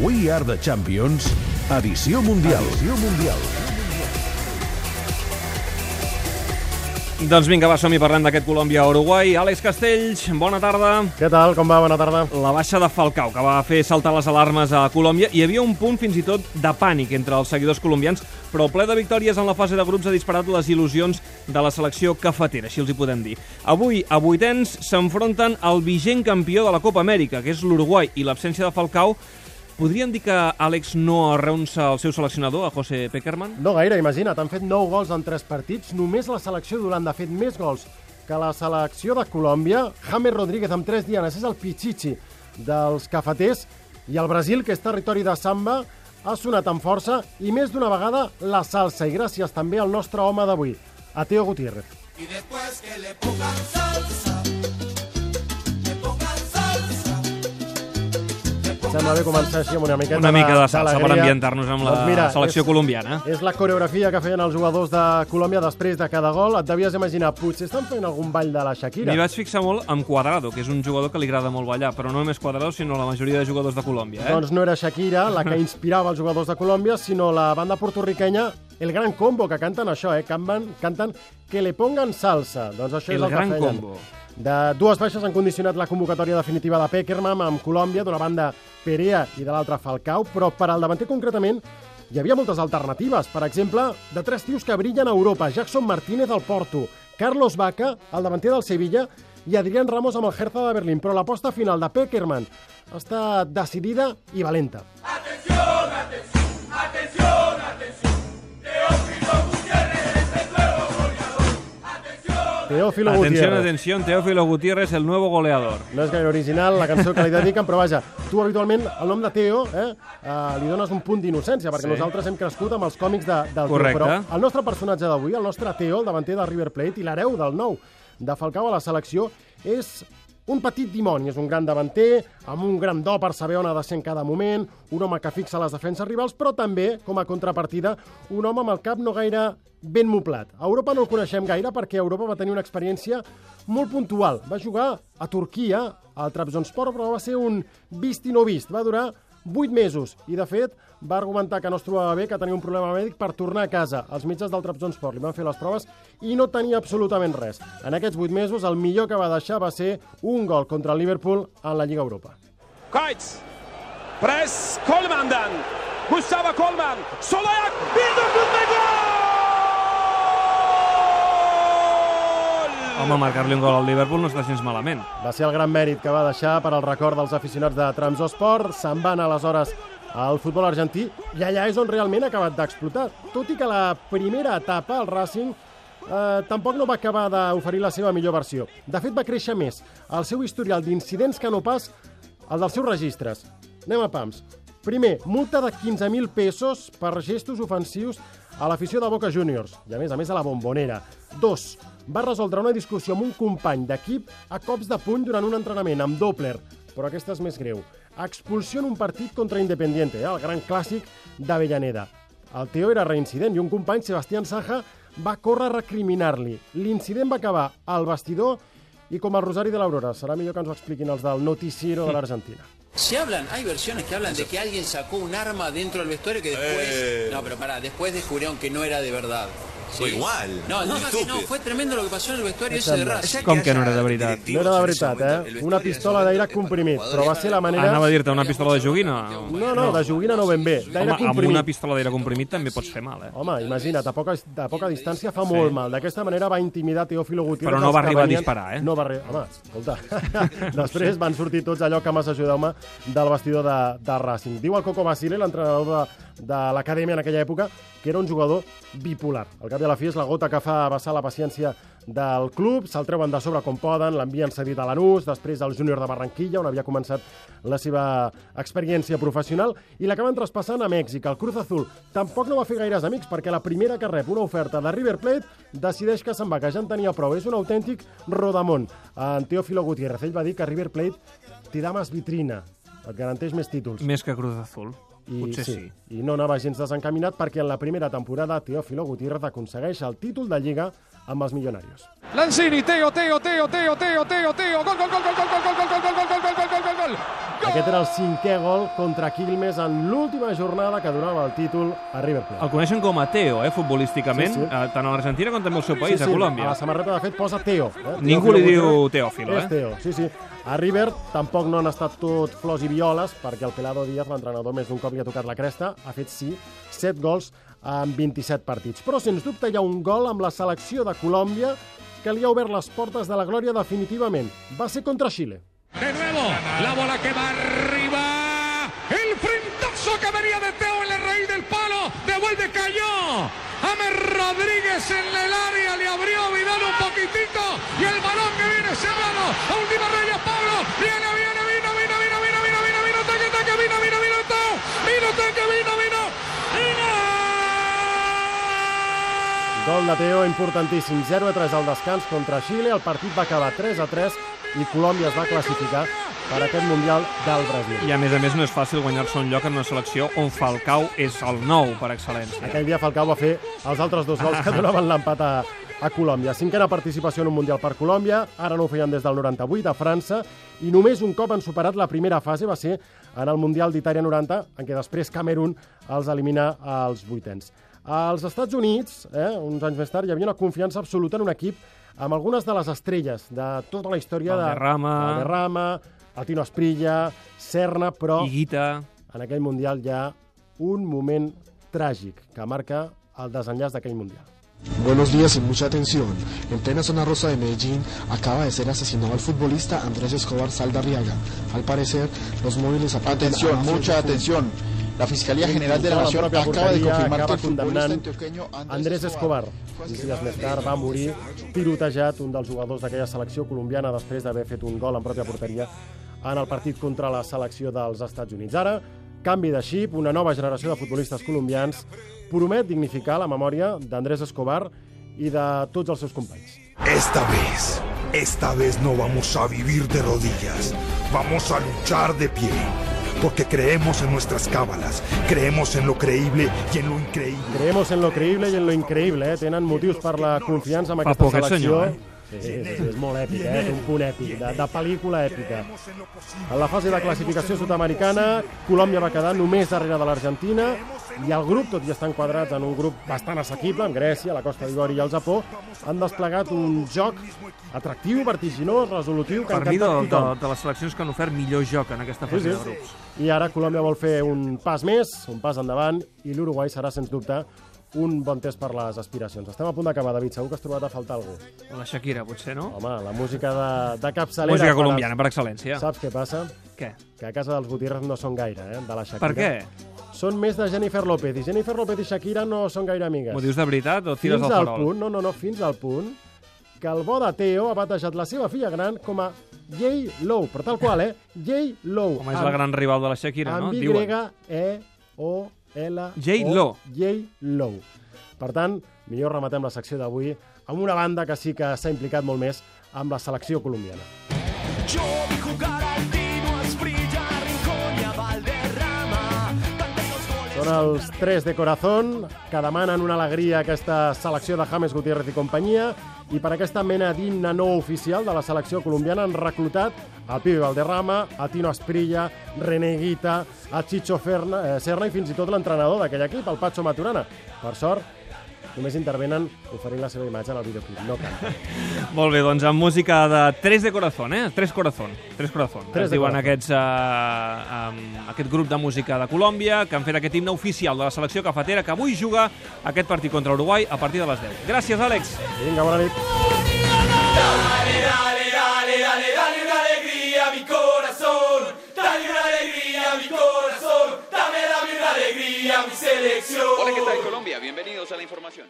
We Are the Champions, edició mundial. Edició mundial. Doncs vinga, va, som-hi parlem d'aquest Colòmbia-Uruguai. Àlex Castells, bona tarda. Què tal? Com va? Bona tarda. La baixa de Falcao, que va fer saltar les alarmes a Colòmbia. Hi havia un punt fins i tot de pànic entre els seguidors colombians, però el ple de victòries en la fase de grups ha disparat les il·lusions de la selecció cafetera, així els hi podem dir. Avui, a vuitens, s'enfronten al vigent campió de la Copa Amèrica, que és l'Uruguai, i l'absència de Falcao Podríem dir que Àlex no arreunça el seu seleccionador, a José Peckerman? No gaire, imagina't. Han fet 9 gols en 3 partits. Només la selecció d'Holanda ha fet més gols que la selecció de Colòmbia. James Rodríguez amb 3 dianes és el pichichi dels cafeters. I el Brasil, que és territori de samba, ha sonat amb força i més d'una vegada la salsa. I gràcies també al nostre home d'avui, a Teo Gutiérrez. Y después que le pongan salsa Sembla bé començar així amb una miqueta Una mica de salsa per ambientar-nos amb la doncs mira, selecció és, colombiana. És la coreografia que feien els jugadors de Colòmbia després de cada gol. Et devies imaginar, potser estan fent algun ball de la Shakira. M'hi vaig fixar molt amb Cuadrado, que és un jugador que li agrada molt ballar, però no només Cuadrado, sinó la majoria de jugadors de Colòmbia. Eh? Doncs no era Shakira la que inspirava els jugadors de Colòmbia, sinó la banda portorriquenya El Gran Combo, que canten això, eh? Canten, canten Que le pongan salsa. Doncs això el és el Gran que feien. Combo. De dues baixes han condicionat la convocatòria definitiva de Peckerman amb Colòmbia, d'una banda Perea i de l'altra Falcao, però per al davanter concretament hi havia moltes alternatives. Per exemple, de tres tios que brillen a Europa, Jackson Martínez al Porto, Carlos Vaca, el davanter del Sevilla, i Adrián Ramos amb el Hertha de Berlín. Però l'aposta final de Peckerman està decidida i valenta. Teófilo atención, Gutiérrez. Atención, Teófilo Gutiérrez, el nuevo goleador. No és gaire original la cançó que li dediquen, però vaja, tu habitualment el nom de Teo eh, eh, li dones un punt d'innocència, perquè sí. nosaltres hem crescut amb els còmics de, del Correcte. Teo, però el nostre personatge d'avui, el nostre Teo, el davanter de River Plate i l'hereu del nou de Falcao a la selecció, és un petit dimoni, és un gran davanter, amb un gran do per saber on ha de ser en cada moment, un home que fixa les defenses rivals, però també, com a contrapartida, un home amb el cap no gaire ben moplat. A Europa no el coneixem gaire perquè Europa va tenir una experiència molt puntual. Va jugar a Turquia, al Trabzonspor, però va ser un vist i no vist. Va durar 8 mesos i, de fet, va argumentar que no es trobava bé, que tenia un problema mèdic per tornar a casa. Els mitjans del Trabzonspor li van fer les proves i no tenia absolutament res. En aquests 8 mesos, el millor que va deixar va ser un gol contra el Liverpool en la Lliga Europa. Kuyt. Pres Kolman'dan. Mustafa Kolman. Sol ayak. Bir gol! Home, marcar-li un gol al Liverpool no està gens malament. Va ser el gran mèrit que va deixar per al record dels aficionats de Trabzonspor. Se'n van aleshores al futbol argentí i allà és on realment ha acabat d'explotar. Tot i que la primera etapa, el Racing, eh, tampoc no va acabar d'oferir la seva millor versió. De fet, va créixer més el seu historial d'incidents que no pas el dels seus registres. Anem a pams. Primer, multa de 15.000 pesos per gestos ofensius a l'afició de Boca Juniors, i a més a més a la bombonera. Dos, va resoldre una discussió amb un company d'equip a cops de puny durant un entrenament amb Doppler, però aquesta és més greu. Expulsió en un partit contra Independiente, eh? el gran clàssic d'Avellaneda. El Teo era reincident i un company, Sebastián Saja, va córrer a recriminar-li. L'incident va acabar al vestidor i com el Rosari de l'Aurora. Serà millor que ens ho expliquin els del noticiero de l'Argentina. Se hablan, hay versiones que hablan de que alguien sacó un arma dentro del vestuario que después... Eh. No, pero pará, después descubrieron que no era de verdad. Fue igual. No, no, que no, fue tremendo lo que pasó en el vestuario ese de Racing. Com que no era de veritat? No era de veritat, eh? Una pistola d'aire comprimit, però va ser la manera... Anava a dir-te una pistola de joguina? No, no, de joguina no ben bé, d'aire Home, amb comprimit. una pistola d'aire comprimit també pots fer mal, eh? Home, imagina't, a poca, a poca distància fa molt mal. D'aquesta manera va intimidar Teófilo Gutiérrez. Però no va arribar a venien- disparar, eh? No va arribar... Home, escolta. Després van sortir tots allò que m'has ajudeu-me del vestidor de, de Racing. Diu el Coco Basile, l'entrenador de, de l'acadèmia en aquella època, que era un jugador bipolar. Al cap a la fi és la gota que fa vessar la paciència del club, se'l treuen de sobre com poden, l'envien cedit a Lanús, després al júnior de Barranquilla, on havia començat la seva experiència professional, i l'acaben traspassant a Mèxic. El Cruz Azul tampoc no va fer gaires amics, perquè la primera que rep una oferta de River Plate decideix que se'n va, que ja en tenia prou. És un autèntic rodamont. En Teófilo Gutiérrez, ell va dir que River Plate te da més vitrina, et garanteix més títols. Més que Cruz Azul. I, Potser sí. I no anava gens desencaminat perquè en la primera temporada Teófilo Gutiérrez aconsegueix el títol de Lliga amb els Millonarios. Lanzini, Teo, Teo, Teo, Teo, Teo, Teo, Teo, gol, gol, gol, gol, gol, gol, gol, gol, gol, gol, Aquest era el cinquè gol contra Quilmes en l'última jornada que donava el títol a River Plate. El coneixen com a Teo, eh, futbolísticament, Sí, sí. eh, tant a l'Argentina com també al seu país, sí, a sí, Colòmbia. A la samarreta, de fet, posa Teo. Eh? Ningú Teófilo li diu Gutiérrez. Teófilo, És eh? Teo, sí, sí. A River tampoc no han estat tot flors i violes, perquè el Pelado Díaz, l'entrenador, més d'un cop li ha tocat la cresta, ha fet, sí, 7 gols en 27 partits. Però, sens dubte, hi ha un gol amb la selecció de Colòmbia que li ha obert les portes de la glòria definitivament. Va ser contra Xile. De nuevo, la bola que va arriba. El frentazo que venía de Teo en la raíz del palo. Devuelve, cayó. James Rodríguez en el área. Le abrió Vidal un poquitito. Y el balón que viene cerrado. A última raya, Pablo. Viene, viene, vino, vino, vino, vino, vino, vino, vino. Taque, taque, vino, vino, vino, Teo. Vino, taque, vino, vino. ¡Vino! Gol de Teo importantíssim, 0 a 3 al descans contra Xile. El partit va acabar 3 a 3 i Colòmbia es va classificar per aquest Mundial del Brasil. I a més a més no és fàcil guanyar-se un lloc en una selecció on Falcao és el nou per excel·lència. Aquell dia Falcao va fer els altres dos gols que donaven l'empat a, a Colòmbia. Cinquena participació en un Mundial per Colòmbia, ara no ho feien des del 98 a França, i només un cop han superat la primera fase, va ser en el Mundial d'Itàlia 90, en què després Camerún els elimina als vuitens. Als Estats Units, eh, uns anys més tard, hi havia una confiança absoluta en un equip amb algunes de les estrelles de tota la història Valderrama. de Valderrama, el Tino Asprilla, Serna, però Higuita... en aquell Mundial hi ha un moment tràgic que marca el desenllaç d'aquell Mundial. Buenos días y mucha atención. En plena zona rosa de Medellín acaba de ser asesinado el futbolista Andrés Escobar Saldarriaga. Al parecer, los móviles apuntan Atención, a mucha atención. La Fiscalía General de la Nación acaba de confirmar que el futbolista condemnant antioqueño Andrés Escobar. Uns dies més tard va morir tirotejat un dels jugadors d'aquella selecció colombiana després d'haver fet un gol en pròpia porteria en el partit contra la selecció dels Estats Units. Ara, canvi de xip, una nova generació de futbolistes colombians promet dignificar la memòria d'Andrés Escobar i de tots els seus companys. Esta vez, esta vez no vamos a vivir de rodillas, vamos a luchar de pie, porque creemos en nuestras cábalas, creemos en lo creíble y en lo increíble. Creemos en lo creïble i en lo increïble, eh? Tenen motius per la confiança en aquesta selecció. senyor, eh? Sí, sí, sí, és molt èpic, eh? Un punt èpic, de, de pel·lícula èpica. En la fase de classificació sud-americana, Colòmbia va quedar només darrere de l'Argentina i el grup, tot i estar enquadrats en un grup bastant assequible, amb Grècia, la Costa d'Ivori i el Japó, han desplegat un joc atractiu, vertiginós, resolutiu, que Per mi, de, de, de les seleccions que han ofert millor joc en aquesta fase Sí, sí. de grups. I ara Colòmbia vol fer un pas més, un pas endavant, i l'Uruguai serà, sens dubte, un bon test per les aspiracions. Estem a punt d'acabar, David. Segur que has trobat a faltar algú. La Shakira, potser, no? Home, la música de, de capçalera... Música colombiana, per excel·lència. Saps què passa? Què? Que a casa dels Gutiérrez no són gaire, eh, de la Shakira. Per què? Són més de Jennifer López, i Jennifer López i Shakira no són gaire amigues. M'ho dius de veritat o tires fins al farol? punt, no, no, no, fins al punt que el bo de Teo ha batejat la seva filla gran com a J. Low, però tal qual, eh? J. Low. Com és la gran rival de la Shakira, no? amb Y, Diuen. E, O, L, J. Lo. J. Low. Per tant, millor rematem la secció d'avui amb una banda que sí que s'ha implicat molt més amb la selecció colombiana. Yo vi jugar Són els tres de corazón que demanen una alegria a aquesta selecció de James Gutiérrez i companyia i per aquesta mena d'himne no oficial de la selecció colombiana han reclutat el Pibe Valderrama, a Tino Asprilla, René Guita, a Chicho Ferna, eh, Serna i fins i tot l'entrenador d'aquell equip, el Pacho Maturana. Per sort, només intervenen oferint la seva imatge en el videoclip, no canten. Molt bé, doncs amb música de Tres de Corazón, eh? Tres Corazón. Tres Corazón. Tres es de diuen Corazón. aquests, uh, um, aquest grup de música de Colòmbia que han fet aquest himne oficial de la selecció cafetera que avui juga aquest partit contra Uruguai a partir de les 10. Gràcies, Àlex. Vinga, bona nit. Dale, dale, dale, dale, dale selección. Hola, ¿qué tal Colombia? Bienvenidos a la información.